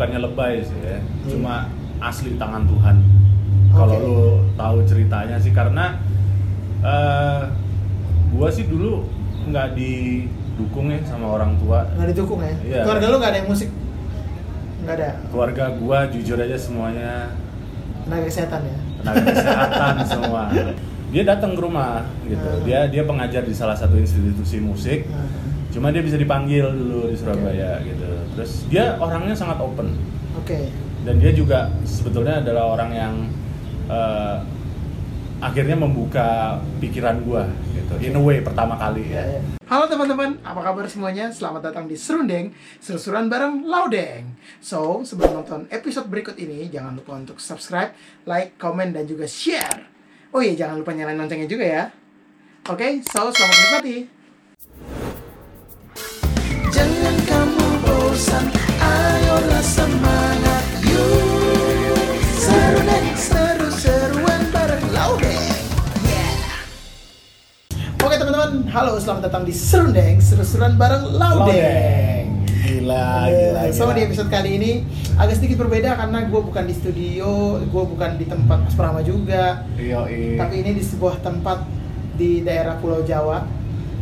bukannya lebay sih ya, cuma asli tangan Tuhan. Kalau Oke. lu tahu ceritanya sih karena eh gua sih dulu nggak didukung ya sama orang tua. nggak didukung ya Iya. keluarga lu nggak ada yang musik nggak ada Keluarga gua jujur aja semuanya tenaga kesehatan ya tenaga kesehatan semua. Dia datang ke rumah gitu. Hmm. Dia dia pengajar di salah satu institusi musik. Nah, Cuma dia bisa dipanggil dulu di Surabaya gitu. Terus dia orangnya sangat open. oke dan dia juga sebetulnya adalah orang yang eh, akhirnya membuka pikiran gua gitu in a way pertama kali Ya, ya ya. Halo teman-teman, apa kabar semuanya? Selamat datang di Serundeng, serusuran bareng Laudeng. So, sebelum nonton episode berikut ini, jangan lupa untuk subscribe, like, komen, dan juga share. Oh iya, jangan lupa nyalain loncengnya juga ya. Oke, so selamat menikmati. Bosan, ayolah semangat, yuk. Serundeng, seru-seruan bareng Laudeng. Oke teman-teman, halo selamat datang di Serundeng, seru-seruan bareng Laudeng. gila Eh, gila, So gila. di episode kali ini agak sedikit berbeda karena gue bukan di studio, gue bukan di tempat Mas Prama juga, Yoi. tapi ini di sebuah tempat di daerah Pulau Jawa.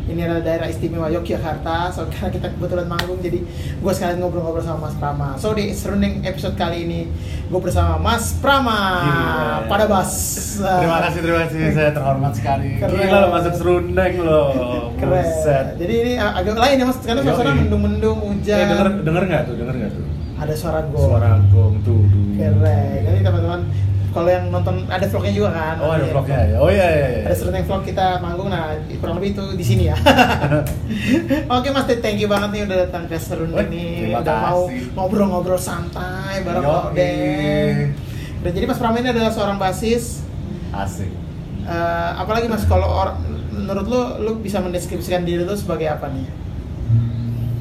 Ini adalah daerah istimewa Yogyakarta. So karena kita kebetulan manggung, jadi gue sekalian ngobrol-ngobrol sama Mas Prama. So di Serundeng episode kali ini gue bersama Mas Prama Gila. pada bass. terima kasih terima kasih saya terhormat sekali Keren. gila lo masuk serundeng lo Keren. Buset. Jadi ini uh, agak lain ya mas, karena suasana mendung-mendung, hujan. eh, denger denger nggak tuh denger nggak tuh Ada suara gong. suara gong tuh tuh. Keren. Jadi teman-teman, kalau yang nonton ada vlognya juga kan? oh ada Nanti vlognya ya oh iya iya, iya. Ada serenteng vlog kita manggung, nah kurang lebih itu di sini ya. Oke mas, thank you banget nih udah datang ke Wih, nih, terima udah mau kasih. ngobrol-ngobrol santai bareng. Odeng. Dan jadi Mas Pram ini adalah seorang basis. asik Eh, apalagi Mas, kalau menurut lu, lu bisa mendeskripsikan diri lu sebagai apa nih?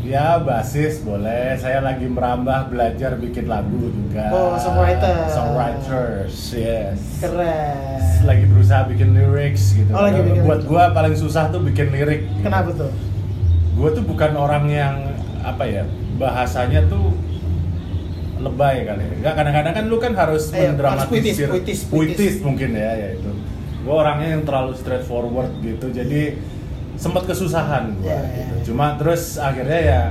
Ya basis boleh. Saya lagi merambah belajar bikin lagu juga. Oh, songwriter. Songwriters, yes. Keren. Lagi berusaha bikin lyrics gitu. Oh, lagi bikin Buat gua paling susah tuh bikin lirik. gitu. Kenapa tuh? Gua tuh bukan orang yang apa ya bahasanya tuh lebay kali. ya. Enggak kadang-kadang kan lu kan harus Eh, mendramatisir harus puitis, puitis, puitis. mungkin ya ya itu. Gua orangnya yang terlalu straightforward gitu. Jadi sempat kesusahan gua Ya, ya, gitu. ya. Cuma terus akhirnya ya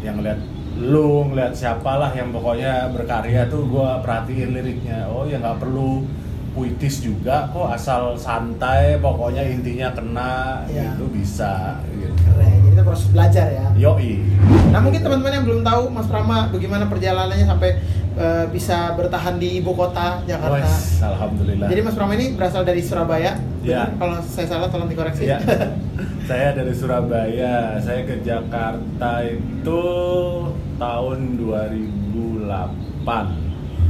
yang ngeliat lu ngeliat siapalah yang pokoknya berkarya tuh gua perhatiin liriknya. Oh ya nggak perlu puitis juga kok asal santai pokoknya intinya kena Ya. gitu bisa gitu. Keren. Jadi itu proses belajar ya. Yoi. Nah mungkin teman-teman yang belum tahu Mas Prama bagaimana perjalanannya sampai eh, bisa bertahan di ibu kota Jakarta. Wes, alhamdulillah. Jadi Mas Prama ini berasal dari Surabaya. Ya. Benar? Kalau saya salah tolong dikoreksi. Ya. saya dari Surabaya. Saya ke Jakarta itu tahun 2008.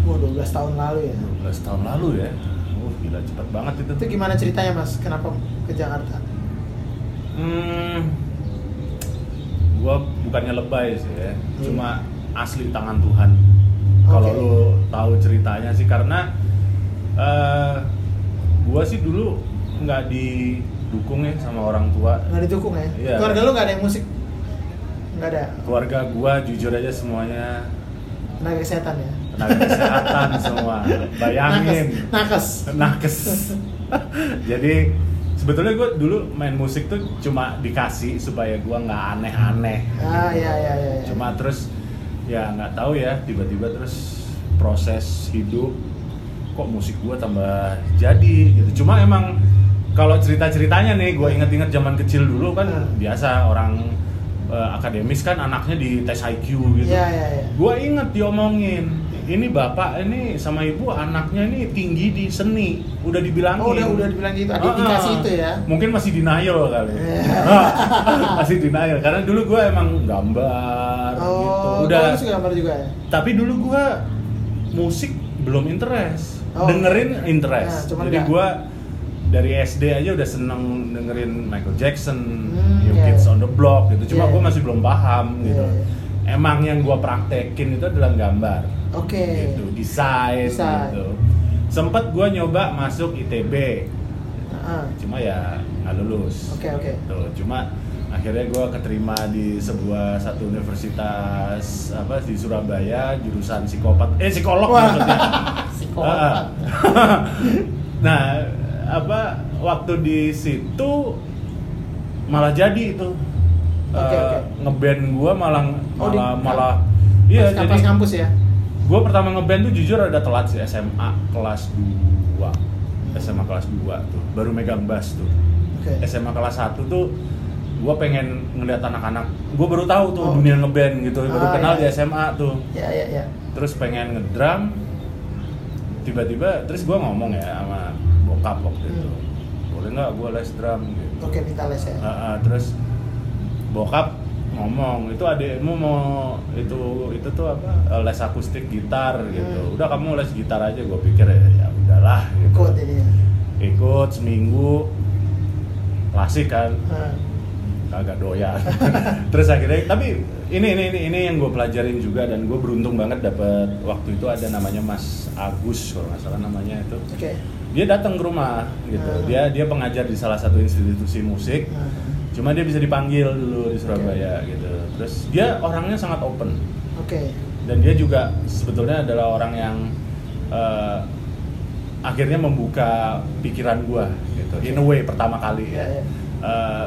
Wah 12 tahun lalu ya. 12 tahun lalu ya. Oh, gila cepet banget itu. Itu gimana ceritanya Mas? Kenapa ke Jakarta? Hmm, gua bukannya lebay sih ya, cuma asli tangan Tuhan. Kalau Oke. lu tahu ceritanya sih karena eh gua sih dulu nggak didukung ya sama orang tua. Nggak didukung ya? Iya. Keluarga lu nggak ada yang musik? Nggak ada. Keluarga gua jujur aja semuanya Tenaga kesehatan ya. tenaga kesehatan semua. Bayangin. Nakes. nakes jadi sebetulnya gue dulu main musik tuh cuma dikasih supaya gue nggak aneh-aneh Ah gitu. ya ya ya. ya. cuma terus ya nggak tahu ya tiba-tiba terus proses hidup kok musik gue tambah jadi gitu cuma emang kalau cerita-ceritanya nih gue inget-inget zaman kecil dulu kan Hmm. biasa orang eh, akademis kan anaknya di tes IQ gitu Iya iya iya. gue inget diomongin ini bapak ini sama ibu anaknya ini tinggi di seni udah dibilangin Oh udah udah dibilang gitu. Ada Ah, indikasi ah. itu ya. mungkin masih denial kali Iya. masih denial karena dulu gue emang gambar gitu Oh, udah kamu suka gambar juga ya? tapi dulu gue musik belum interest Oh, dengerin oke. interest Nah, jadi gue dari SD aja udah seneng dengerin Michael Jackson, Hmm, New iya, Kids on the Block gitu. Cuma Iya, gue iya. masih belum paham gitu. Iya, Emang yang gue praktekin itu adalah gambar, Oke. gitu, desain, Desain. gitu. Sempet gue nyoba masuk ITB, Ah, cuma ya nggak lulus. Oke oke. Tuh, cuma akhirnya gue keterima di sebuah satu universitas apa di Surabaya jurusan psikopat eh psikolog Wah. maksudnya Psikopat. Ah. nah apa waktu di situ malah jadi itu Oke, Eh, oke. ngeband gue malah Oh, di- malah malah iya Pas- jadi kampus ya? Gue pertama ngeband tuh jujur ada telat sih SMA kelas 2 SMA kelas 2 tuh baru megang bass tuh. Oke. SMA kelas 1 tuh gue pengen ngeliat anak-anak. Gue baru tahu tuh Oh. dunia ngeband gitu baru Ah, kenal iya, di iya. SMA tuh. ya ya ya. Terus pengen ngedrum. Tiba-tiba terus gue ngomong ya sama bokap waktu itu. Hmm. boleh nggak gue les drum gitu. Oke minta les ya? Ah, ah, terus bokap ngomong itu adekmu mau itu itu tuh apa eh, les akustik gitar gitu. Hmm. udah kamu les gitar aja. Gue pikir ya, ya udahlah gitu. Ikut ini ya ikut seminggu klasik kan. Ah, kagak doyan. Terus akhirnya tapi ini ini ini, ini yang gue pelajarin juga dan gue beruntung banget dapet waktu itu ada namanya Mas Agus kalau nggak salah namanya itu. Oke. Dia datang ke rumah gitu. Hmm. dia dia pengajar di salah satu institusi musik. Ah, cuma dia bisa dipanggil dulu di Surabaya gitu. Terus dia orangnya sangat open. Oke. Dan dia juga sebetulnya adalah orang yang eh, akhirnya membuka pikiran gua gitu. In a way pertama kali Ya, ya ya. Eh,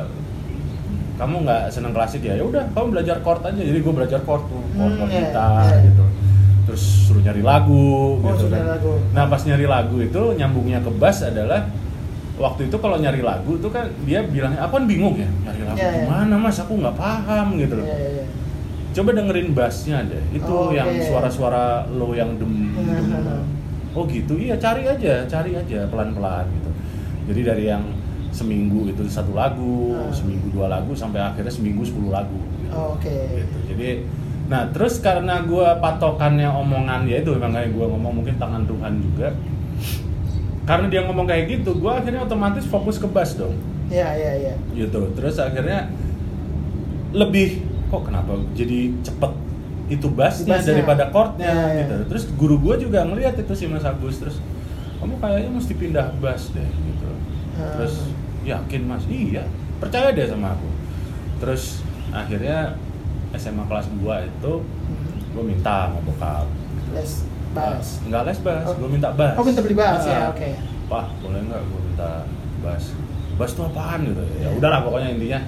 kamu nggak seneng klasik ya? Ya udah kamu belajar chord aja. Jadi gua belajar chord tuh chord Hmm, chord ya, gitar ya. gitu. Terus suruh nyari lagu Oh, gitu kan. lagu. nah pas nyari lagu itu nyambungnya ke bass adalah waktu itu kalau nyari lagu tuh kan dia bilangnya apa kan bingung ya nyari lagu Ya, ya. gimana mas aku nggak paham gitu loh ya ya ya coba dengerin bassnya deh itu Oh, yang suara-suara lo yang dem, dem. oh gitu iya cari aja cari aja pelan-pelan gitu jadi dari yang seminggu itu satu lagu Hmm. seminggu dua lagu sampai akhirnya seminggu 10 lagu gitu. Oh, oke. gitu jadi nah terus karena gua patokannya omongan ya itu makanya gua ngomong mungkin tangan Tuhan juga karena dia ngomong kayak gitu gua akhirnya otomatis fokus ke bass dong. Ya ya ya gitu. Terus akhirnya lebih kok kenapa jadi cepet itu bassnya Bassnya. daripada chordnya? Ya, ya. gitu. Terus guru gua juga ngeliat itu si Mas Agus terus kamu kayaknya mesti pindah bass deh gitu. Ah. terus yakin mas? Iya percaya deh sama aku. Terus akhirnya SMA kelas 2 itu Hmm. gue minta sama bokap. Les bass Enggak les bass, Oh. gue minta bass. Oh, minta beli bass, ya, oke. Pak, boleh nggak gue minta bass? Bass tuh apaan gitu? Ya udahlah pokoknya intinya.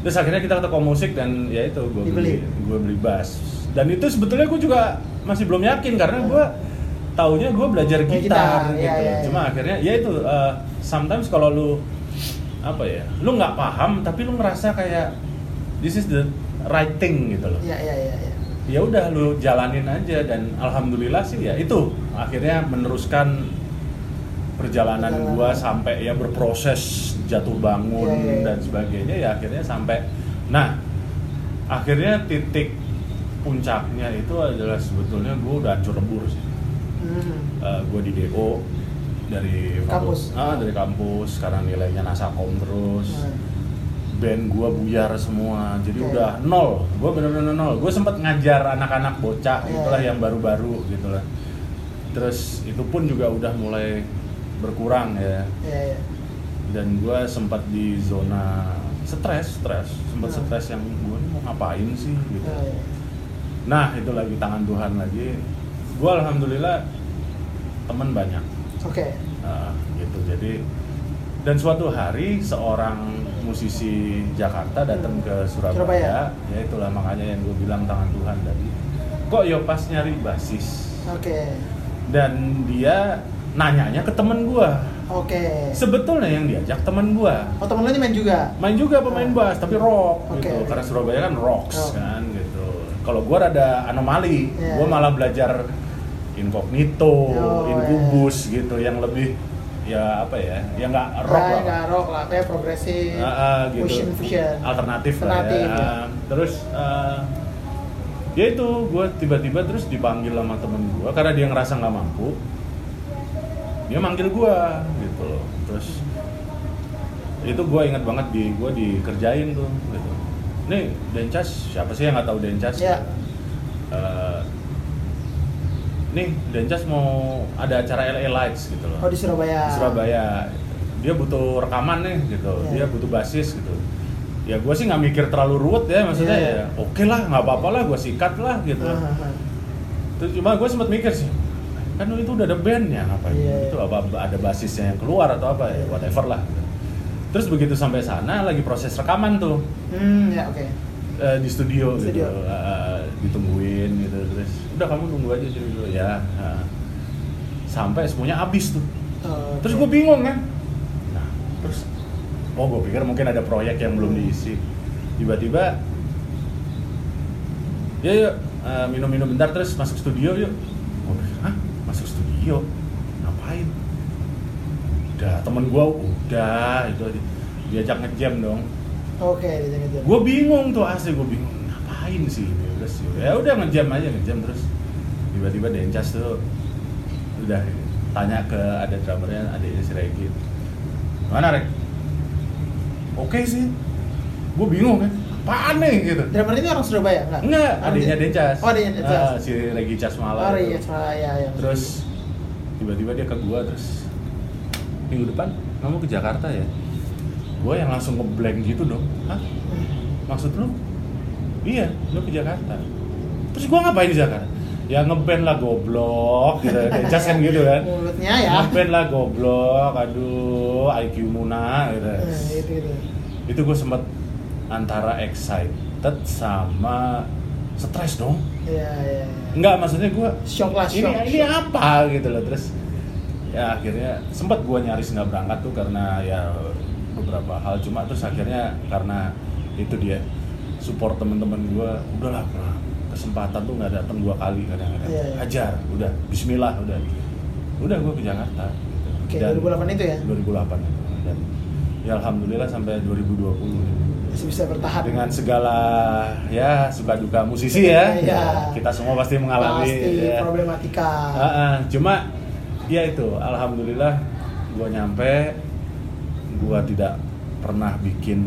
Terus akhirnya kita ke toko musik dan ya itu gue beli, gue beli bass. Dan itu sebetulnya gue juga masih belum yakin karena gue taunya gue belajar gitar, gitar, gitu. ya, ya, ya. Cuma akhirnya ya itu uh, sometimes kalau lu apa ya, lu nggak paham tapi lu ngerasa kayak this is the right thing gitu loh ya ya ya ya ya udah lu jalanin aja dan alhamdulillah sih ya itu akhirnya meneruskan perjalanan Perjalanan. gua sampai ya berproses jatuh bangun Iya, iya, iya. dan sebagainya ya akhirnya sampai nah akhirnya titik puncaknya itu adalah sebetulnya gua udah hancur lebur sih Hmm. Eh, gua di DO dari Kampus. ah dari kampus sekarang nilainya nasakom terus Nah, band gua buyar semua. Jadi Oke. udah nol. Gua bener-bener nol. Gue sempet ngajar anak-anak bocah Iya. itulah yang baru-baru gitu lah. Terus itu pun juga udah mulai berkurang ya. Ya ya dan gua sempat di zona stres stres. Sempat Hmm. stres yang gue mau ngapain sih? gitu. Ya, ya. nah itu lagi tangan Tuhan lagi. Gua alhamdulillah temen banyak. Oke. Nah, gitu. Jadi dan suatu hari seorang musisi Jakarta datang ke Surabaya, Surabaya. ya itulah makanya yang gue bilang tangan Tuhan tadi. Kok yo pas nyari basis? Oke. Dan dia nanyanya ke temen gue oke. Sebetulnya yang diajak temen gue oh temen ini main juga? Main juga pemain Oh. bass tapi rock Oke, gitu. Karena Surabaya kan rocks Oh. kan gitu. Kalau gue rada anomali. Iya, gue malah belajar incognito Oh, incubus gitu yang lebih ya apa ya yang nggak rock Nah, lah nggak rock lah kayak progresif Ah, ah, gitu. fusion fusion alternatif, lah Alternatif, ya. ya. Ah, terus ah, ya itu gue tiba-tiba terus dipanggil sama temen gue karena dia ngerasa nggak mampu dia manggil gue gitu loh terus itu gue ingat banget di gue dikerjain tuh gitu nih Dencas siapa sih yang nggak tahu Dencas Ya. Eh, nih Dencas mau ada acara LA Lights gitu loh oh di Surabaya di Surabaya dia butuh rekaman nih gitu Iya. dia butuh basis gitu ya gue sih nggak mikir terlalu ruwet ya maksudnya Iya, ya oke lah nggak apa-apa lah gue sikat lah gitu ah, ah. Terus cuma gue sempat mikir sih kan itu udah ada bandnya ngapain Iya, iya. itu apa ada basisnya yang keluar atau apa ya whatever lah gitu. terus begitu sampai sana lagi proses rekaman tuh Hmm, ya oke. eh, di studio, Studio. gitu eh, ditungguin gitu terus udah kamu tunggu aja sih dulu ya. Nah, sampai semuanya habis tuh. Oh, terus gue bingung kan. Nah terus oh gue pikir mungkin ada proyek yang belum diisi. Tiba-tiba ya yuk eh, minum-minum bentar terus masuk studio yuk. Gue pikir hah? Masuk studio? Ngapain? Udah temen gue udah itu aja. Diajak ngejam dong. Oke, jangan gue bingung tuh asli gue bingung ngapain sih? Ya udah sih ya udah ngejam aja ngejam terus. Tiba-tiba Dencas tuh. Udah tanya ke ada drummernya adiknya si Regi. Mana Rek? Oke sih. Gue bingung kan apaan nih? Gitu. Drummer ini orang Surabaya? Enggak? enggak Orang adiknya di- Dencas Oh, adiknya Dencas. Ah, si Regi Casmala Oh iya, Surabaya ya. terus tiba-tiba dia ke gua terus minggu depan kamu ke Jakarta ya? Gua yang langsung ngeblank gitu dong. Hah? Maksud lu iya lu ke Jakarta terus gua ngapain di Jakarta ya ngeband lah goblok gitu Dencas kan gitu kan mulutnya ya. ngeband lah goblok aduh IQ Muna gitu Eh, itu itu. itu gue sempet antara excited sama stres dong Iya, iya. iya. Enggak, maksudnya gue Shock lah, ini, shock. ini shock. apa gitu loh terus ya akhirnya sempat gue nyaris nggak berangkat tuh karena ya beberapa hal cuma terus akhirnya karena itu dia support temen-temen gue udahlah kesempatan tuh nggak datang dua kali kadang-kadang Iya, iya. hajar udah Bismillah udah udah gue ke Jakarta gitu. Oke, 2008 itu ya? 2008 itu. dan ya alhamdulillah sampai 2020 Masih bisa bertahan. dengan segala ya suka duka musisi ya Iya. kita semua pasti mengalami Pasti ya. problematika. Ah, ah. cuma ya itu alhamdulillah gua nyampe gua tidak pernah bikin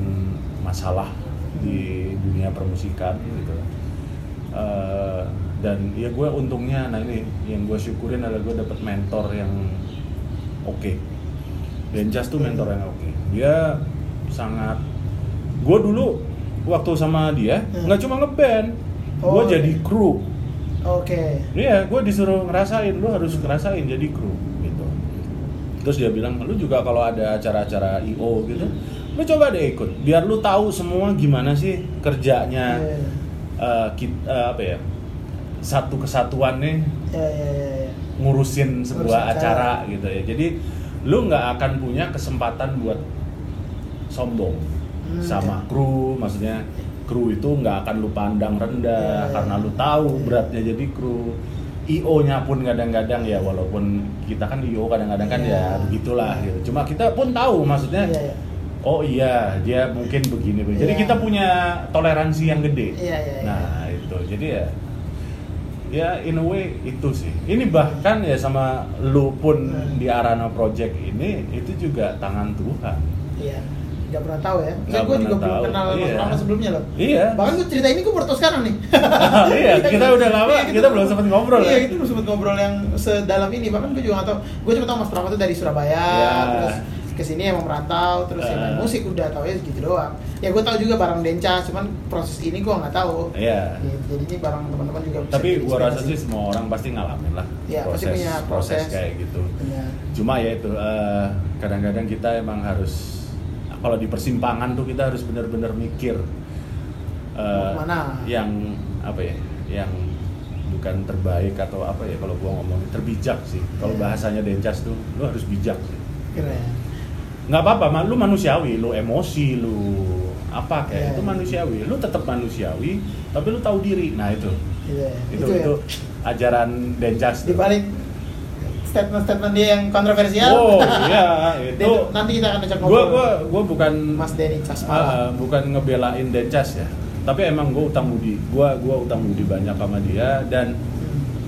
masalah di dunia permusikan gitu Eh, dan ya gue untungnya nah ini yang gue syukurin adalah gue dapet mentor yang oke Denjas tuh mentor yang oke dia sangat gue dulu waktu sama dia Hmm. nggak cuma ngeband gue Oh, jadi iya. kru Oke. Iya, gue disuruh ngerasain, lu harus ngerasain jadi kru gitu. Terus dia bilang, lu juga kalau ada acara-acara IO gitu, lu coba deh ikut, biar lu tahu semua gimana sih kerjanya Iya. eh, kit- eh, apa ya satu kesatuan nih Ya, ya, ya, ya. ngurusin sebuah Ngurusin acara gitu ya. Jadi lu nggak akan punya kesempatan buat sombong Hmm, sama ya. kru, maksudnya kru itu nggak akan lu pandang rendah ya. karena lu tahu Ya. beratnya jadi kru. IO-nya pun kadang-kadang ya walaupun kita kan IO kadang-kadang kan Ya. ya begitulah gitu. Cuma kita pun tahu maksudnya Iya, iya. Oh iya dia mungkin begini. begini. Jadi Iya. kita punya toleransi yang gede. Iya, iya, iya. Nah, itu. Jadi ya ya in a way itu sih. Ini bahkan ya sama lu pun Hmm. di Arana Project ini itu juga tangan Tuhan. Iya. Gak pernah tahu ya. Nggak Saya gue juga pernah belum tahu, kenal Mas iya. Rama sebelumnya loh. Iya. Bahkan gue cerita ini gue baru tahu sekarang nih. iya, kita udah lama, Iya, kita belum sempat ngobrol Iya, ya. kita belum sempat ngobrol yang sedalam ini. Bahkan gue juga gak tahu. Gue cuma tahu Mas Rama tuh dari Surabaya, Iya. terus ke sini emang merantau, terus ya main Eh. musik udah tahu ya segitu doang. Ya gue tahu juga barang Denca, cuman proses ini gue nggak tahu. Iya. Ya, jadi ini barang teman-teman juga Tapi gua rasa sih semua orang pasti ngalamin lah pasti proses, punya proses proses. kayak gitu. Benar. Cuma ya itu eh, kadang-kadang kita emang harus kalau di persimpangan tuh kita harus benar-benar mikir eh, Mau ke mana? yang apa ya, yang bukan terbaik atau apa ya kalau gua ngomongin terbijak sih. Kalau Iya. bahasanya Dencas tuh lu harus bijak sih. Keren. Nggak apa-apa, ma- lu manusiawi, lu emosi, lu apa kayak Iya. itu manusiawi, lu tetap manusiawi, tapi lu tahu diri. Nah itu, Iya, itu itu, ya. itu ajaran Dencas. Di balik statement-statement dia yang kontroversial. Oh iya, itu. Itu nanti kita akan ajak Gua gua gua bukan Mas Denny Casmala. ah, bukan ngebelain Dencas ya. Tapi emang gue utang budi, gua gua utang budi banyak sama dia dan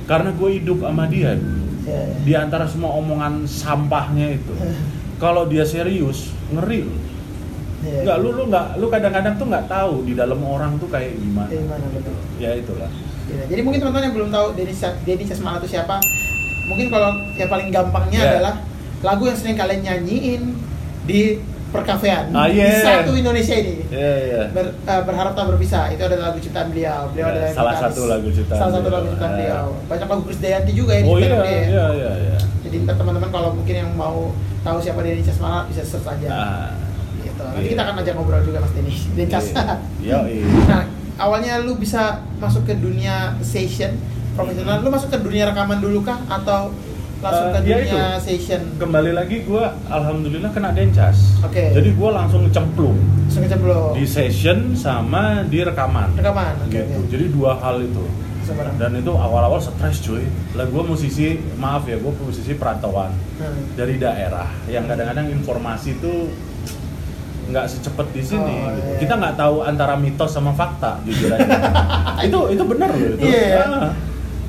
karena gue hidup sama dia Iya, iya. di antara semua omongan sampahnya itu, kalau dia serius ngeri loh. Iya. Enggak, lu lu nggak lu kadang-kadang tuh nggak tahu di dalam orang tuh kayak gimana. Kayak gimana, betul. Ya itulah. Iya, Jadi mungkin teman-teman yang belum tahu Denny Denny Casmala itu siapa, mungkin kalau yang paling gampangnya Iya. adalah lagu yang sering kalian nyanyiin di perkafean Ah, di iya. satu Indonesia ini. Iya, iya. Ber- eh, berharap tak berpisah itu adalah lagu ciptaan beliau. Beliau Ya, adalah salah satu lagu ciptaan Salah satu lagu ciptaan Ah. beliau. Banyak lagu Krisdayanti juga ya Oh iya, oleh dia. iya, iya, iya. Jadi teman-teman kalau mungkin yang mau tahu siapa Denny Casmala bisa search aja. Ah, Gitu. Nanti Iya. kita akan ajak ngobrol juga Mas Denny. Denny Cas. Iya, iya. Nah, awalnya lu bisa masuk ke dunia session profesional, lu masuk ke dunia rekaman dulu kah atau langsung ke ya dunia session? Kembali lagi gue, alhamdulillah kena dencas. Oke. Jadi gue langsung cemplung Langsung kecemplung. di session sama di rekaman. Rekaman, oke, gitu. oke. Jadi dua hal itu. Dan itu awal-awal stres cuy. Lah gue musisi, maaf ya, gue musisi perantauan Hmm. dari daerah yang kadang-kadang informasi itu nggak secepat di sini. Oh, gitu. iya. Kita nggak tahu antara mitos sama fakta, jujur aja. itu itu benar loh itu. Iya. Ah.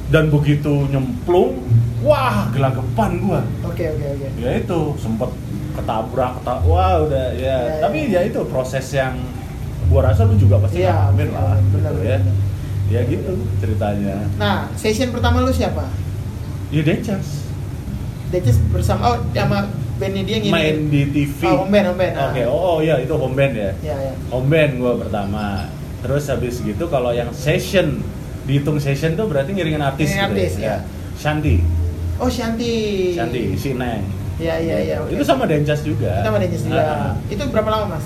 Dan begitu nyemplung, wah gelagapan gua. Oke, oke, oke. Ya itu sempet ketabrak, keta wah udah ya. Iya, Tapi iya. ya itu proses yang gua rasa lu juga pasti Iya, ngalamin lah, benar, gitu ya. benar. Ya gitu ceritanya. Nah, session pertama lu siapa? Ya Decas. Decis bersama oh sama bandnya dia ngini. Main di TV. Oh, home band, home band. ah. Oke, oh, oh iya itu home band ya. Iya, iya. Home band gua pertama. Terus habis gitu kalau yang session dihitung session tuh berarti ngiringin artis Ngiringin gitu artis, ya. ya. Shanti, Oh, Shanti. Shanti, si Neng. Iya, iya, iya. oke. Itu sama Dencas juga. Sama Decis juga. Ah, Itu berapa lama, Mas?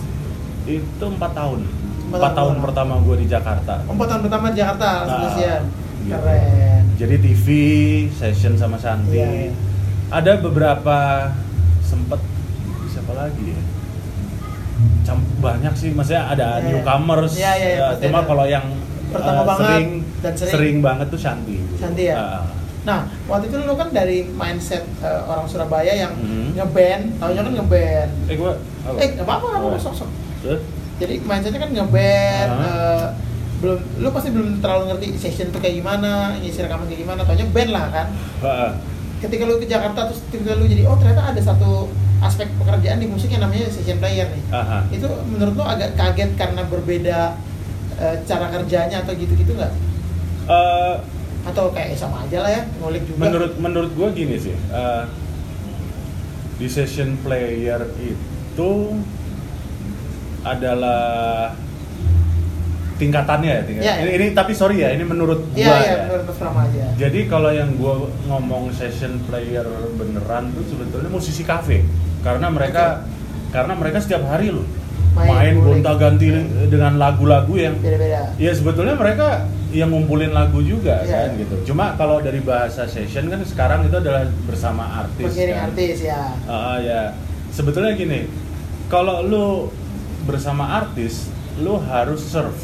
itu empat tahun. Empat tahun tahun. pertama gue di Jakarta. Oh, Empat tahun pertama di Jakarta Ah, session. gitu. Keren. Jadi TV session sama Shanti. Iya, iya. Ada beberapa sempet siapa lagi ya? Cam- banyak sih, maksudnya ada Iya, iya. newcomers. Iya, iya, iya, ya, cuma kalau yang Pertama eh, banget sering, dan sering. sering banget tuh Shanti. Shanti ya? Ah. Nah, waktu itu lu kan dari mindset eh, orang Surabaya yang Mhm. ngeband, taunya kan ngeband. eh gua apa? Eh, nggak apa-apa, nggak apa-apa, Oh. sok-sok. Terus? Jadi mindsetnya kan ngeband, Ah. eh, belum, lu pasti belum terlalu ngerti session tuh kayak gimana, ngisi rekaman kayak gimana, taunya band lah kan. Ah, Ketika lu ke Jakarta terus tiba lu jadi, oh ternyata ada satu aspek pekerjaan di musik yang namanya session player nih. ah. Itu menurut lu agak kaget karena berbeda eh, cara kerjanya atau gitu-gitu nggak? Eh, Atau kayak sama aja lah ya, ngulik juga. menurut menurut gue gini sih eh, di session player itu adalah tingkatannya ya tingkat. Iya, iya. Ini, ini tapi sorry ya ini menurut gue Iya, iya, ya menurut Mas Rama aja. jadi kalau yang gue ngomong session player beneran tuh sebetulnya musisi kafe karena mereka karena mereka setiap hari loh Main, main, ngulik. gonta ganti dengan lagu-lagu yang Beda-beda. Ya sebetulnya mereka yang ngumpulin lagu juga Iya. kan gitu. Cuma kalau dari bahasa session kan sekarang itu adalah bersama artis. Kan. artis ya. Ah, ya. Sebetulnya gini, kalau lu bersama artis, lu harus serve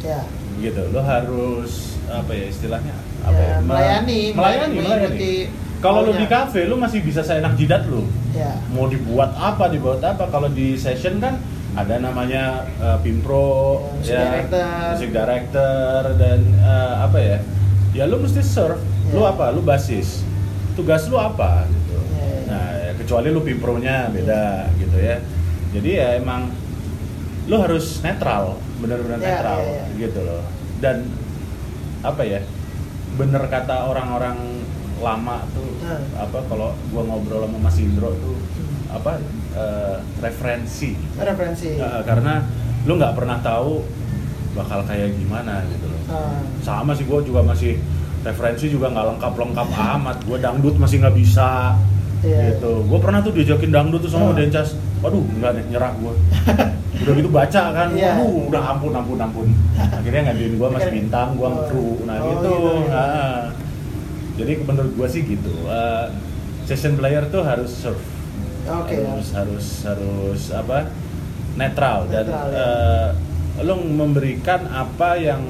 Ya. gitu. Lu harus apa ya istilahnya? Apa Ya, ya? Me- melayani, melayani, melayani. Kalau lu maunya. di kafe, lu masih bisa seenak jidat lu. Ya. Mau dibuat apa, dibuat apa. Kalau di session kan ada namanya uh, pimpro, Music director. music director dan uh, apa ya? Ya lu mesti serve. Lu Ya. apa? Lu basis. Tugas lu apa gitu. Ya, ya. Nah, ya, kecuali lu pimpronya beda gitu ya. Jadi ya emang lu harus netral, benar-benar Ya, netral ya, ya. gitu loh. Dan apa ya? Bener kata orang-orang lama tuh Hmm. apa kalau gua ngobrol sama Mas Indro tuh apa eh, referensi Referensi. Eh, karena lu nggak pernah tahu bakal kayak gimana gitu loh Ah. sama sih gua juga masih referensi juga nggak lengkap lengkap amat gua dangdut masih nggak bisa Iya. gitu gua pernah tuh diajakin dangdut tuh sama Hmm. Dencas waduh nggak deh nyerah gua udah gitu baca kan Iya. waduh udah ampun ampun ampun akhirnya ngaduin gua mas bintang gua Oh. kru nah Oh, gitu, gitu. Nah, jadi menurut gua sih gitu Eh, session player tuh harus serve Oke. harus harus harus apa netral, dan Netral, ya. eh, lo memberikan apa yang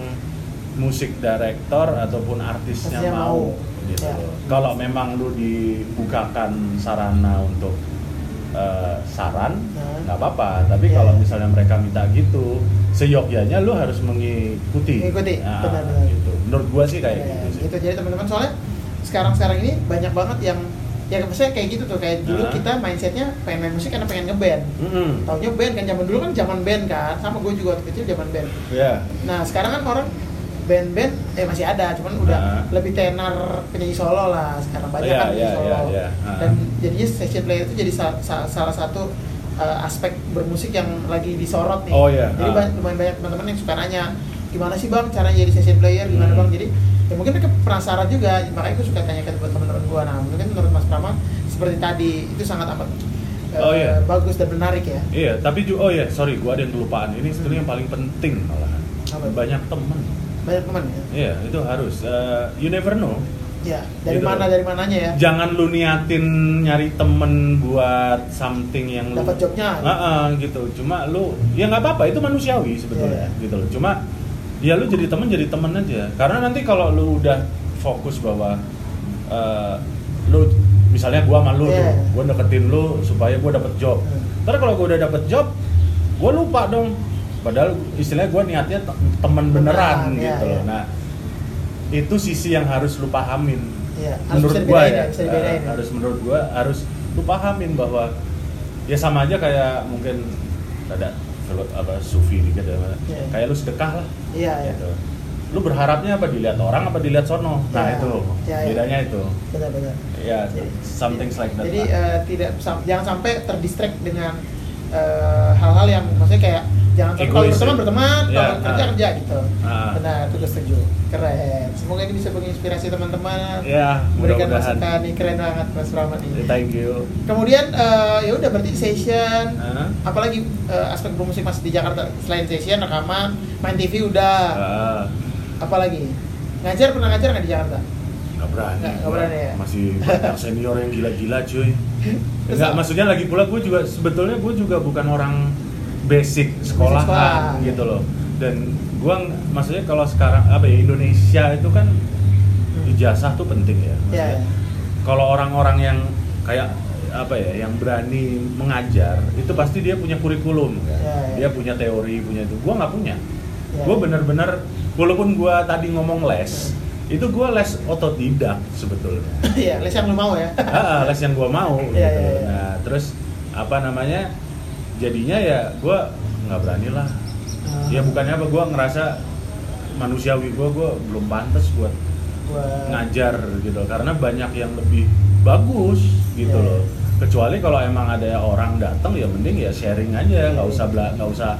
musik director ataupun artisnya Artisnya mau, mau. Gitu. Ya. Kalau memang lu dibukakan sarana untuk eh, saran Nah. nggak apa-apa, tapi Ya. kalau misalnya mereka minta gitu, seyogyanya lu harus mengikuti. Mengikuti, Nah, benar-benar. gitu. Menurut gua sih kayak Ya, gitu sih. gitu. Jadi teman-teman soalnya sekarang-sekarang ini banyak banget yang ya maksudnya kayak gitu tuh kayak dulu Nah. kita mindsetnya pengen main musik karena pengen ngeband. Mm-mm. Taunya band kan zaman dulu kan zaman band kan, sama gue juga waktu kecil zaman band. Ya. Nah sekarang kan orang band-band eh masih ada, cuman udah Nah. lebih tenar penyanyi solo lah sekarang banyak Iya, kan penyanyi iya, solo. iya, iya. Ah. Dan jadinya session player itu jadi sa- sa- salah satu eh, aspek bermusik yang lagi disorot nih. Oh, iya. Jadi Ah. banyak, lumayan banyak teman-teman yang suka nanya gimana sih bang cara jadi session player gimana Hmm. bang jadi ya mungkin mereka penasaran juga makanya gue suka tanyakan buat teman-teman gue nah mungkin menurut Mas Prama seperti tadi itu sangat amat eh, Oh, iya. bagus dan menarik ya Iya, tapi juga oh ya, sorry, gua ada yang kelupaan. Ini sebetulnya yang paling penting malahan. Apa? Banyak temen. Banyak teman ya Iya, itu harus. Eh, you never know. ya dari Gitu. mana dari mananya ya Jangan lu niatin nyari temen buat something yang lu dapat jobnya Ah, ah, gitu. Cuma lu ya nggak apa-apa, itu manusiawi sebetulnya, Iya. gitu loh. Cuma ya lu jadi temen jadi temen aja. Karena nanti kalau lu udah fokus bahwa eh, lu misalnya gua sama lu tuh, gua deketin lu supaya gua dapet job. Hmm. Ntar kalau gua udah dapet job, gua lupa dong. Padahal istilahnya gua niatnya te- temen beneran iya, gitu loh. iya. Nah, itu sisi yang harus lu pahamin. Iya, harus menurut dibedain ya, ya, bisa dibedain eh, ya. harus menurut gua harus lu pahamin bahwa ya sama aja kayak mungkin ada apa sufi dikit ya, Iya. kayak lu sedekah lah iya iya gitu. Lu berharapnya apa dilihat orang apa dilihat sono? Nah, Iya. itu Iya, iya. bedanya itu. benar-benar Ya, Jadi- something like that. Jadi eh, tidak jangan sampai terdistract dengan eh, hal-hal yang maksudnya kayak jangan sampai kalau berteman ya? berteman, Ya, kalau kerja ah. kerja gitu. Ah. Benar, itu gue setuju. Keren. Semoga ini bisa menginspirasi teman-teman. ya, Memberikan mudah-mudahan. masukan nih keren banget Mas Rahmat ini. Thank you. Kemudian eh, ya udah berarti session, Hah? apalagi eh, aspek bermusik masih di Jakarta selain session rekaman, main TV udah, Ah, apalagi ngajar pernah ngajar nggak di Jakarta? nggak berani. Nggak- nggak berani ya? Masih banyak senior yang gila-gila cuy. Apa? maksudnya lagi pula gue juga sebetulnya gue juga bukan orang basic sekolahan sekolah. gitu loh. Dan gue maksudnya kalau sekarang apa ya Indonesia itu kan ijazah tuh penting ya. Iya. Maksudnya, ya. Kalau orang-orang yang kayak apa ya, yang berani mengajar itu pasti dia punya kurikulum kan. Iya, iya. Dia punya teori, punya itu. Gue nggak punya. Iya. Gue bener-bener walaupun gue tadi ngomong les, itu gue les otodidak sebetulnya. Iya, les yang lu mau ya. ah, les yang gue mau Iya, gitu. iya, iya. Nah, terus apa namanya? Jadinya ya gue nggak berani lah. Ah. Ya bukannya apa gue ngerasa manusiawi gue gue belum pantas buat Gua- ngajar gitu karena banyak yang lebih bagus gitu Iya, loh. Kecuali kalau emang ada orang datang ya mending ya sharing aja, nggak usah bela- nggak usah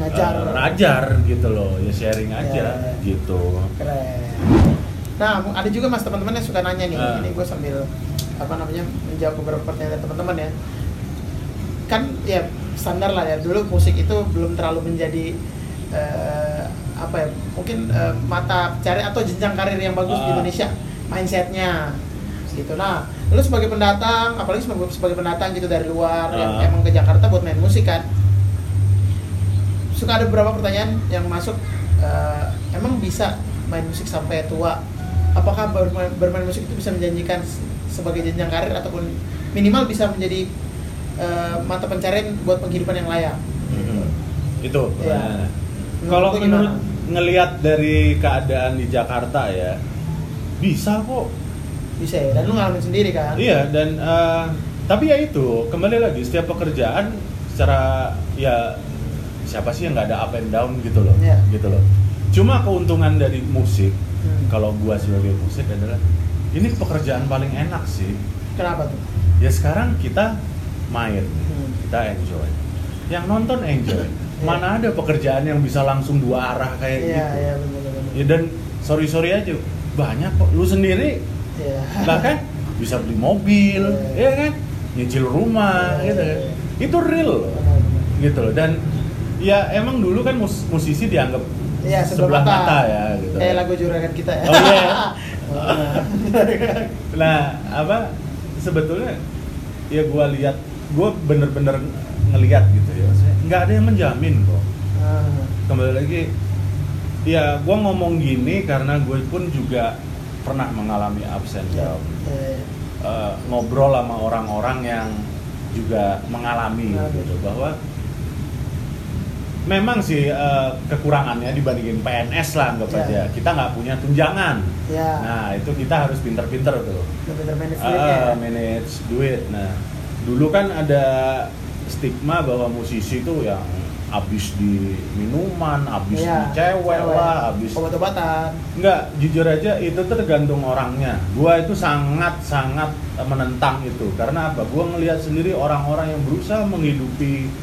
ngajar. eh, ngajar gitu loh, ya sharing aja Iya, iya. gitu. Keren. Nah, ada juga mas teman-teman yang suka nanya nih. Ah. Ini gue sambil apa namanya menjawab beberapa pertanyaan teman-teman ya. Kan ya standar lah ya. Dulu musik itu belum terlalu menjadi eh, apa ya? Mungkin eh, mata pencarian atau jenjang karir yang bagus di Ah. Indonesia. Mindsetnya gitu. Nah, lu sebagai pendatang, apalagi sebagai, sebagai pendatang gitu dari luar yang Ah. emang ke Jakarta buat main musik kan, suka ada beberapa pertanyaan yang masuk eh, emang bisa main musik sampai tua apakah bermain, bermain musik itu bisa menjanjikan sebagai jenjang karir ataupun minimal bisa menjadi eh, mata pencarian buat penghidupan yang layak Mhm. Itu. Menurut Kalau menurut ngelihat dari keadaan di Jakarta ya bisa kok. bisa ya dan lu ngalamin sendiri kan Iya dan eh, tapi ya itu kembali lagi setiap pekerjaan secara ya siapa sih yang nggak ada up and down gitu loh, Iya. gitu loh. Cuma keuntungan dari musik Hmm. kalau gua sebagai musik adalah ini pekerjaan paling enak sih. kenapa tuh Ya sekarang kita main, Hmm. kita enjoy. Yang nonton enjoy. Iya. Mana ada pekerjaan yang bisa langsung dua arah kayak iya gitu. iya benar benar Ya dan sorry sorry aja banyak kok. Lu sendiri iya bahkan bisa beli mobil, Iya. ya kan, nyicil rumah, Iya, gitu. iya. Itu real, loh. Benar, benar. gitu loh. Dan ya emang dulu kan mus- musisi dianggap Iya, sebelah mata. ya, gitu. Kayak lagu juragan kita ya. Oh, iya. Benar. Nah, apa sebetulnya ya gua lihat, gua bener-bener ngelihat gitu ya. Nggak ada yang menjamin kok. Ah, Kembali lagi, ya gua ngomong gini karena gue pun juga pernah mengalami ups and iya, down. iya. Eh, ngobrol sama orang-orang yang juga mengalami Mengalami. gitu bahwa memang sih eh, kekurangannya dibandingin PNS lah anggap Ya. aja kita nggak punya tunjangan Ya, nah itu kita harus pinter-pinter tuh termanage Ah, duitnya ya. manage duit nah dulu kan ada stigma bahwa musisi itu yang abis di minuman, abis Iya, di cewek lah, abis obat-obatan Enggak, jujur aja itu tergantung orangnya. Gua itu sangat-sangat menentang itu. Karena apa? Gua ngelihat sendiri orang-orang yang berusaha menghidupi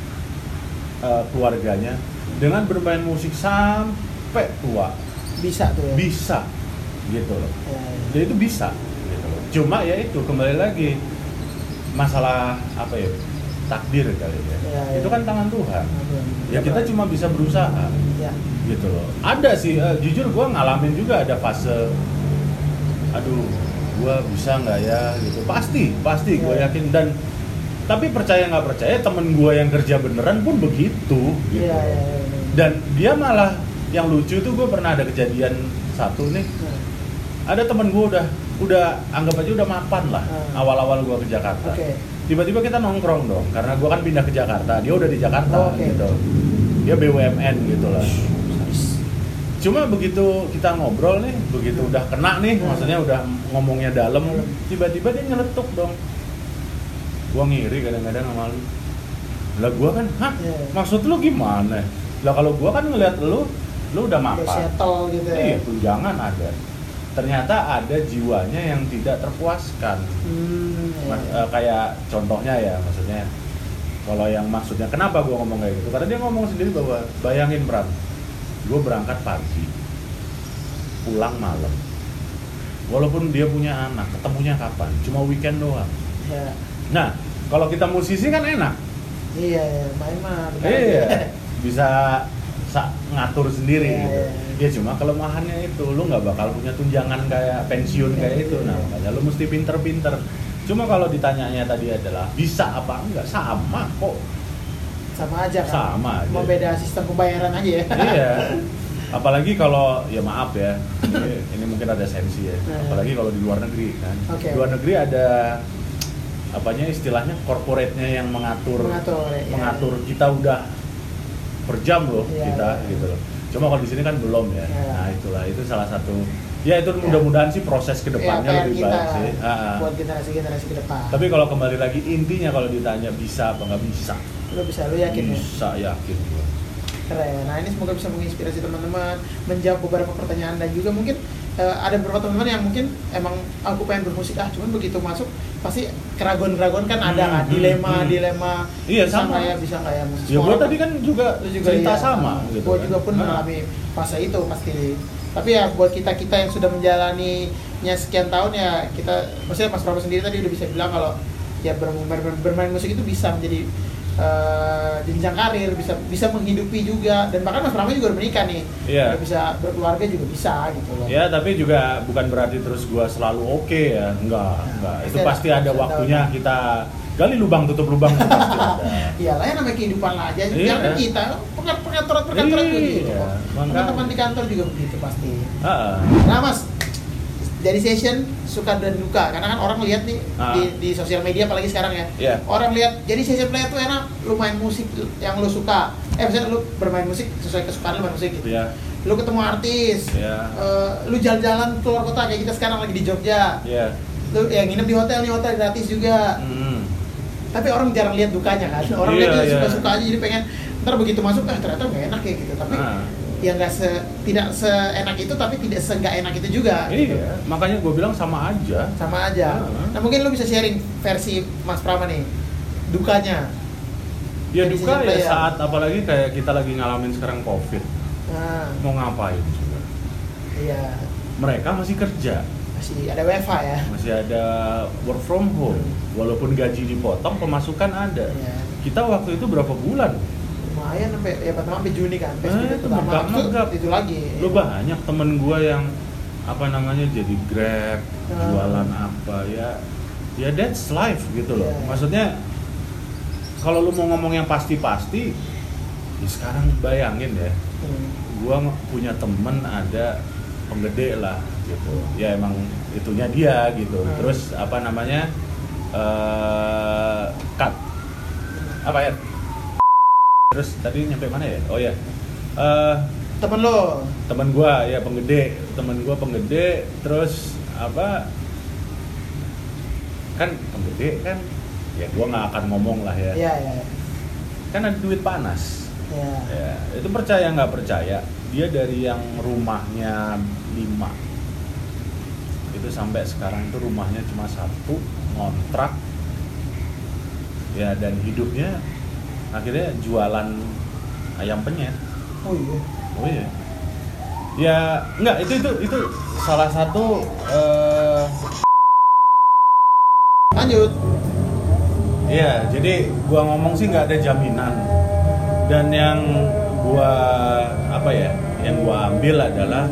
eh, keluarganya dengan bermain musik sampai tua. bisa tuh ya Bisa gitu loh. Ya, ya. Jadi itu bisa gitu loh. Cuma ya itu kembali lagi masalah apa ya? Takdir kali ya. Iya, iya. Itu kan tangan Tuhan. Aduh. Ya kita cuma bisa berusaha ya gitu loh ada sih eh, jujur gue ngalamin juga ada fase aduh gue bisa nggak ya gitu pasti pasti gue Iya. yakin dan tapi percaya nggak percaya temen gue yang kerja beneran pun begitu gitu Iya, iya, iya, iya. dan dia malah yang lucu tuh gue pernah ada kejadian satu nih Nah, ada temen gue udah udah anggap aja udah mapan lah Hmm. awal-awal gue ke Jakarta Oke. tiba-tiba kita nongkrong dong karena gue kan pindah ke Jakarta dia udah di Jakarta Oh, oke. gitu dia BUMN gitu lah cuma begitu kita ngobrol nih begitu udah kena nih Hmm. maksudnya udah ngomongnya dalam Dalam. tiba-tiba dia nyeletuk dong gua ngiri kadang-kadang sama lu lah gua kan hah Iya. maksud lu gimana lah kalau gua kan ngeliat lu lu udah udah mapan settle gitu ya iya tunjangan ada ternyata ada jiwanya yang tidak terpuaskan. Hmm, Mas- iya. eh, kayak contohnya ya maksudnya. Kalau yang maksudnya kenapa gue ngomong kayak gitu? Karena dia ngomong sendiri bahwa bayangin Pram gue berangkat pagi pulang malam. Walaupun dia punya anak ketemunya kapan? Cuma weekend doang. Ya. nah kalau kita musisi kan enak. Iya iya main mah benar. iya. Bisa sa- ngatur sendiri Iya, gitu. iya. Ya cuma kelemahannya itu lu nggak bakal punya tunjangan kayak pensiun Iya, kayak itu. iya. Nah, makanya lu mesti pinter-pinter. Cuma kalau ditanyanya tadi adalah bisa apa enggak sama kok. sama aja kan Sama aja. mau beda sistem pembayaran aja ya iya. Apalagi kalau ya maaf ya. Ini, ini mungkin ada sensi ya. Apalagi kalau di luar negeri kan. Oke. Luar negeri ada apanya istilahnya corporate-nya yang mengatur mengatur ya. mengatur kita udah per jam loh Iya, kita iya. gitu loh. Cuma kalau di sini kan belum ya. Iya. Nah itulah itu salah satu. Ya itu mudah-mudahan sih proses ya, ke depannya PR lebih kita baik sih. Ah, ah. buat generasi generasi ke depan Tapi kalau kembali lagi intinya kalau ditanya bisa apa nggak bisa, lu bisa lu yakin ya bisa yakin gua. keren nah ini semoga bisa menginspirasi teman-teman menjawab beberapa pertanyaan dan juga mungkin eh, ada beberapa teman-teman yang mungkin emang aku pengen bermusik ah cuman begitu masuk pasti keraguan-keraguan kan ada Hmm, kan hmm, dilema hmm. dilema Iya, bisa sama. nggak ya bisa nggak ya musik Ya orang- tadi kan juga, juga cerita iya, sama gitu. gua kan. juga pun mengalami fase itu pasti tapi ya buat kita kita yang sudah menjalaninya sekian tahun ya kita maksudnya Mas Prabu sendiri tadi udah bisa bilang kalau ya ber- ber- ber- bermain musik itu bisa menjadi eh, jenjang karir bisa bisa menghidupi juga dan bahkan Mas Prabu juga udah menikah nih Iya. udah bisa berkeluarga juga bisa gitu loh Ya tapi juga bukan berarti terus gua selalu oke ya, enggak, Nah, enggak. Itu pasti ada- waktunya waktu. kita gali lubang tutup lubang itu pasti ada. Iyalah ya namanya kehidupan lah aja. Iya. Jangan kita pengat perkantoran perkantoran Iya, begitu. kok. makanya. Teman-teman di kantor juga begitu pasti. Ah, Nah mas, dari session suka dan duka karena kan orang lihat nih Ah. di, di sosial media apalagi sekarang ya. Iya. Orang lihat jadi session player tuh enak, lu main musik yang lu suka. Eh misalnya lu bermain musik sesuai kesukaan lu main musik gitu. ya, Lu ketemu artis, ya, eh, lu jalan-jalan keluar kota kayak kita sekarang lagi di Jogja. ya. Lu yang nginep di hotel nih hotel gratis juga. Hmm. tapi orang jarang lihat dukanya kan orang Iya, lihat iya. suka-suka aja jadi pengen ntar begitu masuk ah ternyata nggak enak ya gitu tapi Ah. Ya nggak se tidak seenak itu tapi tidak seenggak enak itu juga gitu. Iya, makanya gue bilang sama aja. sama aja Ah. nah mungkin lu bisa sharing versi Mas Prama nih dukanya Ya Jadi duka ya player. saat apalagi kayak kita lagi ngalamin sekarang covid, nah mau ngapain juga? iya Mereka masih kerja, masih ada WFH ya masih ada work from home, walaupun gaji dipotong, pemasukan ada. Iya. Kita waktu itu berapa bulan? Lumayan sampai ya pertama sampai Juni kan Eh, PSBB itu pertama itu, lagi Lu banyak temen gue yang apa namanya jadi grab, Ah. jualan apa ya, ya that's life gitu loh. Iya. Maksudnya kalau lu mau ngomong yang pasti-pasti, ya sekarang bayangin ya, Hmm. gua punya temen ada penggede lah gitu ya emang itunya dia gitu Hmm. terus apa namanya eh cut apa ya terus tadi nyampe mana ya? Oh ya eh temen lo? teman gua ya penggede. Teman gua penggede terus apa? Kan penggede kan ya gua nggak akan ngomong lah ya. Iya iya. Kan ada duit panas. Ya. ya itu percaya nggak percaya? Dia dari yang rumahnya lima. Itu sampai sekarang itu rumahnya cuma satu ngontrak. Ya dan hidupnya akhirnya jualan ayam penyet Oh iya. oh iya ya nggak itu itu itu salah satu eh, Lanjut. Iya, jadi gua ngomong sih nggak ada jaminan. Dan yang gua apa ya? Yang gua ambil adalah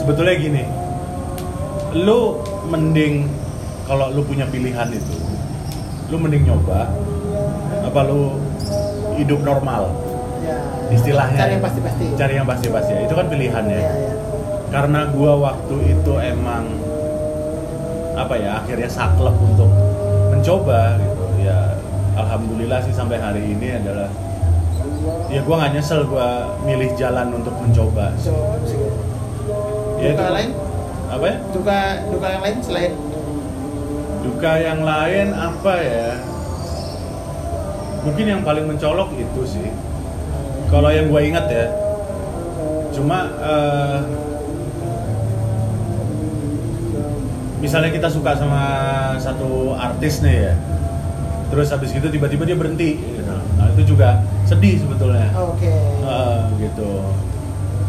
sebetulnya gini. Lu mending kalau lu punya pilihan itu, lu mending nyoba apa lu hidup normal Ya. istilahnya. Cari yang pasti-pasti. Cari yang pasti-pasti. Itu kan pilihannya. Ya, ya. Karena gua waktu itu emang apa ya akhirnya saklek untuk mencoba gitu ya alhamdulillah sih sampai hari ini adalah ya gua nggak nyesel gua milih jalan untuk mencoba so. Ya, duka itu- lain? apa ya Duka duka yang lain selain duka yang lain apa ya mungkin yang paling mencolok itu sih kalau yang gue ingat ya cuma eh, misalnya kita suka sama satu artis nih ya terus habis gitu tiba-tiba dia berhenti gitu. nah itu juga sedih sebetulnya Oke. Eh, gitu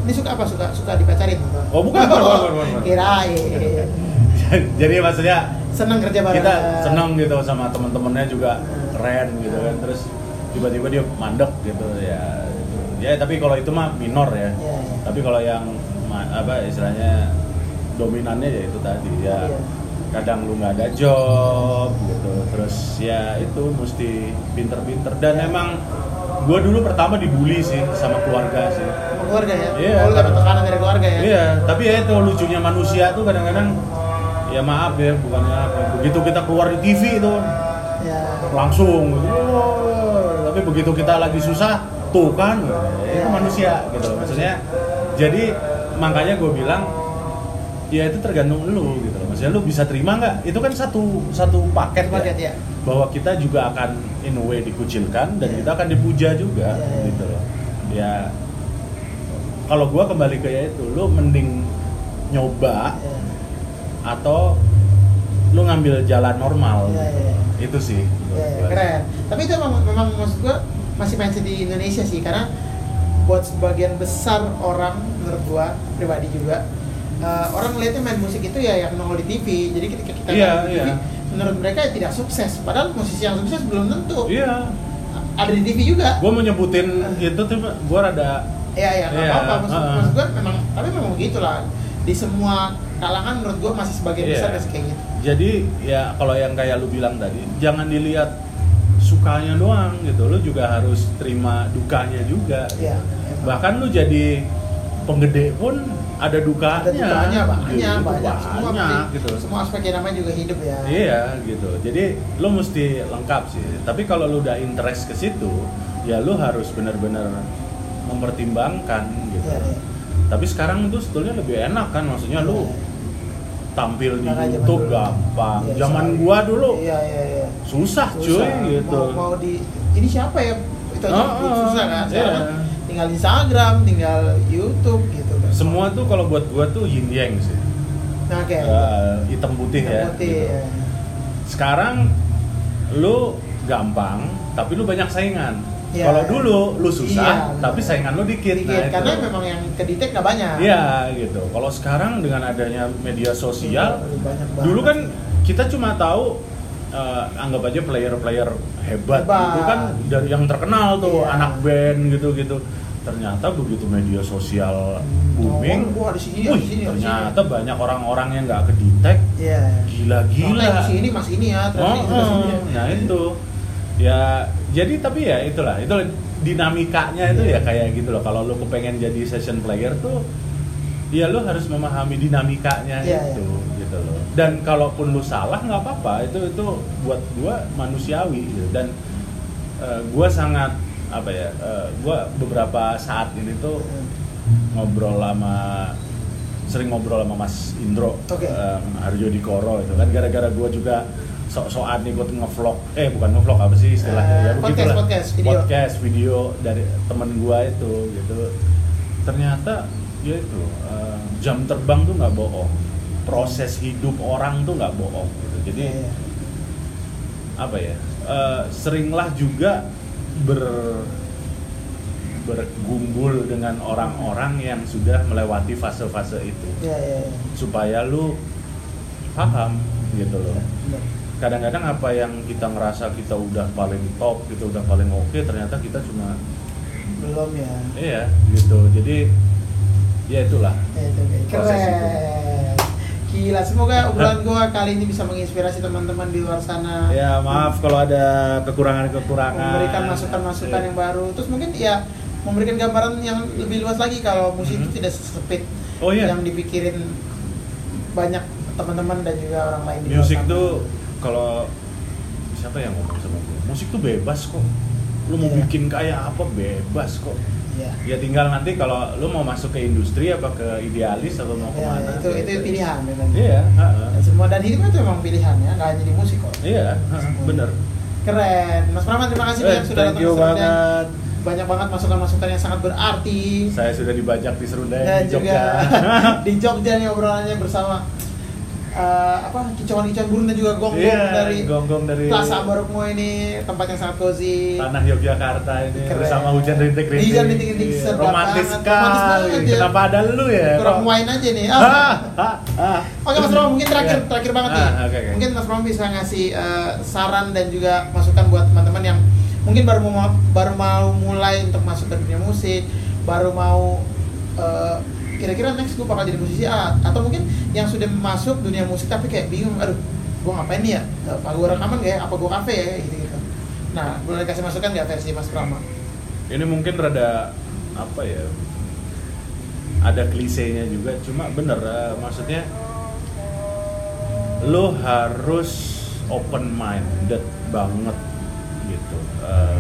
Ini suka apa? Suka suka dipacarin? Oh, bukan, bukan, bukan, bukan, bukan. Kirain. jadi maksudnya Seneng kerja bareng. kita seneng gitu sama teman-temannya juga keren gitu kan. Terus tiba-tiba dia mandek gitu ya. Ya tapi kalau itu mah minor ya. Iya, iya. tapi kalau yang apa istilahnya dominannya ya itu tadi ya. Iya. kadang lu nggak ada job gitu. Terus ya itu mesti pinter-pinter. Dan emang gue dulu pertama dibully sih sama keluarga sih. Sama keluarga ya? Iya, Oh, karena- tekanan dari keluarga ya? Iya, tapi ya itu lucunya manusia tuh kadang-kadang ya maaf ya bukannya apa begitu kita keluar di TV itu Ya. langsung "Wah." tapi begitu kita lagi susah tuh kan ya, itu manusia gitu maksudnya jadi makanya gue bilang ya itu tergantung lu gitu loh maksudnya lu bisa terima nggak itu kan satu satu paket, Paket ya ya. bahwa kita juga akan in a way dikucilkan dan Iya. kita akan dipuja juga Iya, iya. gitu loh ya kalau gua kembali ke ya itu lu mending nyoba Ya. atau lu ngambil jalan normal Iya, iya. Itu sih menurut Ya, ya, gua. keren. Tapi itu memang, memang maksud gua masih mindset di Indonesia sih karena buat sebagian besar orang menurut gua pribadi juga eh, orang melihatnya main musik itu ya yang nongol di TV. Jadi ketika kita Iya, main di TV, iya. menurut mereka ya tidak sukses. Padahal musisi yang sukses belum tentu iya ada di TV juga. gua mau nyebutin itu tuh gua rada Iya, iya, nggak Iya, apa-apa. Maksud, maksud gua memang, tapi memang begitulah. Di semua kalangan menurut gua masih sebagian Iya. besar kayak gitu. Jadi ya kalau yang kayak lu bilang tadi jangan dilihat sukanya doang gitu. Lu juga harus terima dukanya juga. Iya. bahkan lu jadi penggede pun ada dukanya. Ada dukanya banyak, Gitu, banyak, semua banyak gitu. Semua aspek yang namanya juga hidup ya. iya gitu. Jadi lu mesti lengkap sih. Tapi kalau lu udah interest ke situ ya lu harus benar-benar mempertimbangkan gitu. Iya, iya. tapi sekarang itu sebetulnya lebih enak kan maksudnya lu tampil di zaman YouTube dulu. gampang Iya, zaman soalnya- gua dulu Iya, iya, iya. susah, cuy Susah. gitu Mau, mau di ini siapa ya? Itu Oh, oh, susah kan. Sekarang iya. kan tinggal Instagram, tinggal YouTube gitu kan. semua tuh kalau buat gua tuh yin yang sih Nah, oke. Eh, hitam putih Hitam ya putih, gitu. ya. sekarang lu gampang tapi lu banyak saingan Iya. kalau dulu lu susah Iya, tapi saingan lu dikit, Dikit, Nah, itu. karena memang yang kedetek nggak banyak. Iya gitu. Kalau sekarang dengan adanya media sosial, Iya, dulu kan kita cuma tahu eh, anggap aja player-player hebat, Hebat. itu kan dari yang terkenal tuh Iya. anak band gitu-gitu. Ternyata begitu media sosial booming, Oh, gua di sini, wih, di sini, di ternyata banyak orang-orang yang nggak kedetek, Iya. gila-gila. Mas ini, Mas ini ya, Oh, oh, nah itu ya jadi tapi ya itulah itu dinamikanya itu ya kayak gitu loh. Kalau lu kepengen jadi session player tuh ya lu harus memahami dinamikanya Iya, itu gitu loh. Dan kalaupun lu salah nggak apa-apa. Itu itu buat gua manusiawi gitu. dan eh, gua sangat apa ya eh, gua beberapa saat ini tuh ngobrol sama sering ngobrol sama Mas Indro Oke. em, Aryo Dikoro itu kan. Gara-gara gua juga sok-sokan ikut ngevlog eh bukan ngevlog apa sih istilahnya Eh, ya podcast, begitulah. podcast, video. podcast video dari temen gua itu gitu ternyata ya itu eh, jam terbang tuh nggak bohong proses hidup orang tuh nggak bohong gitu jadi Iya, iya. apa ya eh, seringlah juga ber bergumbul dengan orang-orang yang sudah melewati fase-fase itu Iya, iya, iya. supaya lu paham gitu loh Bener. Kadang-kadang apa yang kita ngerasa kita udah paling top kita udah paling oke ternyata kita cuma belum ya. Iya gitu. Jadi ya itulah. Ya, itu. Proses itu. keren. Gila. Semoga obrolan gua kali ini bisa menginspirasi teman-teman di luar sana. Ya maaf kalau ada kekurangan-kekurangan. Memberikan masukan-masukan Iya. yang baru. Terus mungkin ya memberikan gambaran yang lebih luas lagi kalau musik Mhm. itu tidak sesempit oh iya. yang dipikirin banyak teman-teman dan juga orang lain di musik tuh kalau siapa yang ngomong sama gue musik tuh bebas kok lu mau Iya. bikin kayak apa bebas kok Iya. ya tinggal nanti kalau lu mau masuk ke industri apa ke idealis atau mau Ya, ke mana itu itu gitu. pilihan memang. iya. Dan semua dan hidup itu memang pilihan ya nggak hanya di musik kok iya ha-ha, bener keren Mas Praman terima kasih Eh, banyak sudah datang you Serundeng. banget banyak banget masukan-masukan yang sangat berarti saya sudah dibajak di Serundeng dan di Jogja juga di Jogja nih obrolannya bersama eh, apa kicauan-kicauan burung dan juga gonggong Iya, dari gonggong dari Plaza Barokmo ini tempat yang sangat cozy tanah Yogyakarta ini Keren. bersama hujan rintik-rintik Hujan rintik-rintik Iya, sedap romantis sekali ya. kenapa ada lu ya kurang wine aja nih Ah, ah. ah, ah. Oke Mas Romo, mungkin terakhir Iya. terakhir banget nih. Ah, oke, oke. Mungkin Mas Romo bisa ngasih eh, saran dan juga masukan buat teman-teman yang mungkin baru mau baru mau mulai untuk masuk ke dunia musik, baru mau eh, kira-kira next gue bakal jadi musisi A atau mungkin yang sudah masuk dunia musik tapi kayak bingung, aduh, gue ngapain nih ya? Apa gue rekaman gak ya? Apa gue kafe ya? Gitu-gitu. Nah, boleh kasih masukan nggak versi Mas Prama? ini mungkin rada apa ya ada klisenya juga cuma bener eh, maksudnya lo harus open minded banget gitu Eh,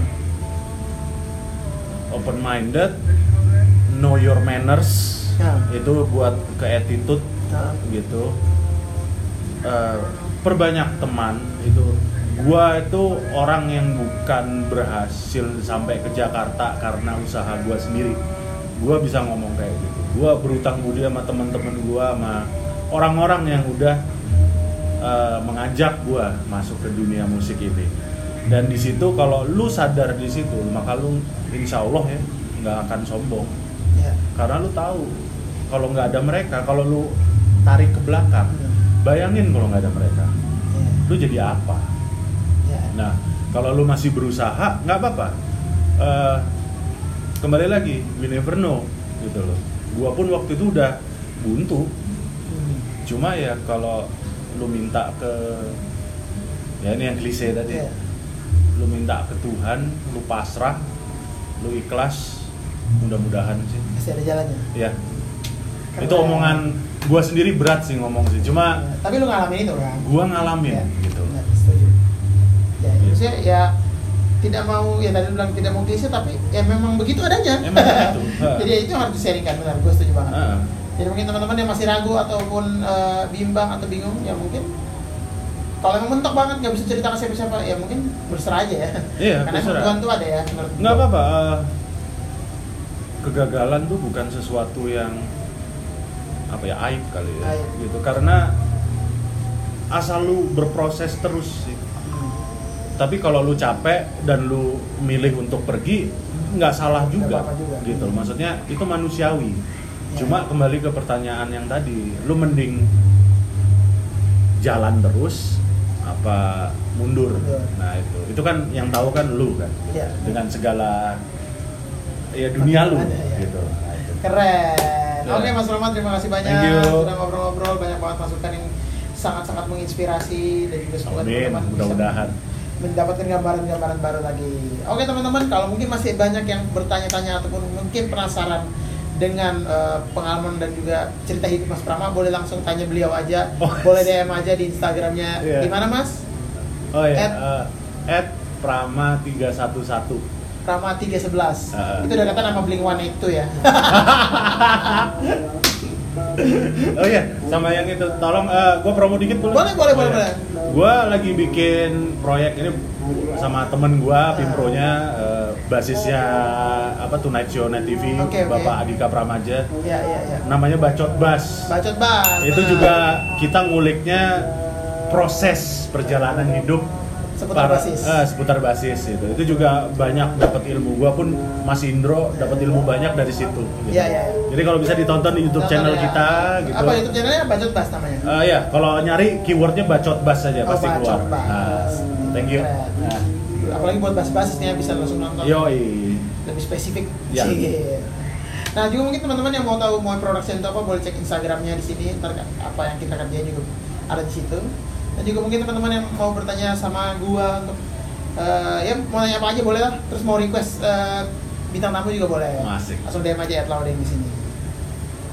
open minded know your manners. Itu buat ke attitude Nah, gitu. Eh, perbanyak teman itu. Gua itu orang yang bukan berhasil sampai ke Jakarta karena usaha gua sendiri. Gua bisa ngomong kayak gitu. Gua berutang budi sama teman-teman gua sama orang-orang yang udah eh, mengajak gua masuk ke dunia musik ini. Dan di situ kalau lu sadar di situ maka lu insya Allah ya nggak akan sombong ya. karena lu tahu kalau nggak ada mereka kalau lu tarik ke belakang bayangin kalau nggak ada mereka Ya. lu jadi apa Ya. nah kalau lu masih berusaha nggak apa-apa Eh, kembali lagi we never know gitu loh gua pun waktu itu udah buntu Hmm. cuma ya kalau lu minta ke ya ini yang klise tadi Ya. lu minta ke Tuhan lu pasrah lu ikhlas mudah-mudahan sih Masih ada jalannya. ya Keren. itu omongan gua sendiri berat sih ngomong sih cuma Ya, Tapi lu ngalamin itu kan? gua ngalamin Ya, gitu benar, setuju. Ya, Iya. maksudnya ya tidak mau ya tadi bilang tidak mau klise tapi ya memang begitu adanya. Emang begitu. Jadi ya itu harus disaringkan benar, gue setuju banget. Heeh. Jadi mungkin teman-teman yang masih ragu ataupun eh, bimbang atau bingung ya mungkin kalau emang mentok banget nggak bisa cerita ke siapa-siapa ya mungkin berserah aja ya. Iya, Karena emang berserah. Tuhan tuh ada ya. nggak apa-apa eh, kegagalan tuh bukan sesuatu yang apa ya aib kali ya Aib. gitu karena asal lu berproses terus sih Hmm. tapi kalau lu capek dan lu milih untuk pergi nggak salah juga, juga. gitu maksudnya itu manusiawi Ya. cuma kembali ke pertanyaan yang tadi lu mending jalan terus apa mundur Mundur. nah itu itu kan yang tahu kan lu kan Iya. dengan segala ya dunia lu Ada, ya. gitu Nah, itu. Keren. Ya. Oke Mas Roman terima kasih banyak sudah ngobrol-ngobrol banyak banget masukan yang sangat-sangat menginspirasi dan juga semoga Amin, teman-teman bisa mudah-mudahan mendapatkan gambaran-gambaran baru lagi. Oke teman-teman, kalau mungkin masih banyak yang bertanya-tanya ataupun mungkin penasaran dengan eh, pengalaman dan juga cerita hidup Mas Prama, boleh langsung tanya beliau aja, Oh. boleh DM aja di Instagramnya. Iya. Di mana Mas? oh ya At- eh, at prama 311 Prama 311. Ah. Itu udah kata nama Blink One itu ya. oh iya, sama yang itu, tolong gue promo dikit boleh? Boleh, boleh, boleh, iya. boleh. Gue lagi bikin proyek ini sama temen gue, Ah. Pimpronya, eh, basisnya apa Tonight Show Net TV, Oke, oke. Bapak Adika Pramaja, Iya, iya, iya. namanya Bacot Bas. Bacot bas. itu Nah, juga kita nguliknya proses perjalanan hidup Seputar basis. eh, seputar basis itu itu juga banyak dapat ilmu gua pun Mas Indro dapat ilmu banyak dari situ gitu. Iya, iya, iya. jadi kalau bisa ditonton di YouTube channel ya. kita gitu Apa YouTube channelnya Bacot bas namanya? Eh, ya kalau nyari keywordnya bacot bas saja Oh, pasti Bacot keluar Bas. Nah, thank you nah, Apalagi buat bas-basisnya bisa langsung nonton. yoi lebih spesifik. Ya. Nah juga mungkin teman-teman yang mau tahu mau production itu apa boleh cek Instagramnya di sini. Ntar apa yang kita kerjain juga ada di situ. Dan juga mungkin teman-teman yang mau bertanya sama gua untuk eh, ya mau nanya apa aja boleh lah. Terus mau request eh, bintang tamu juga boleh. Asik. Langsung DM aja at Laudeng di sini.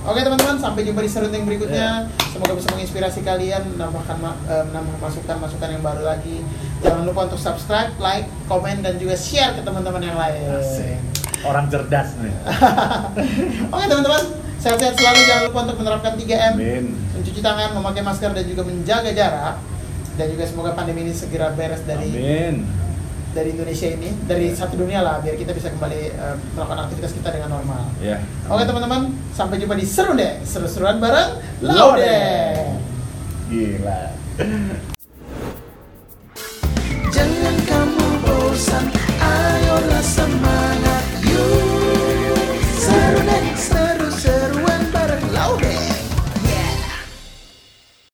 Oke teman-teman, sampai jumpa di serunding berikutnya. Semoga bisa menginspirasi kalian, menambahkan ma- eh, menambah masukan-masukan yang baru lagi. Jangan lupa untuk subscribe, like, komen, dan juga share ke teman-teman yang lain. Asik. orang cerdas nih Oke teman-teman, sehat-sehat selalu. Jangan lupa untuk menerapkan 3M, Amin mencuci tangan, memakai masker, dan juga menjaga jarak dan juga semoga pandemi ini segera beres dari Amin. dari Indonesia ini dari ya. satu dunia lah biar kita bisa kembali uh, melakukan aktivitas kita dengan normal. Yeah. Oke teman-teman sampai jumpa di seru deh seru-seruan bareng Laude. Gila. Jangan kamu bosan, ayolah semangat.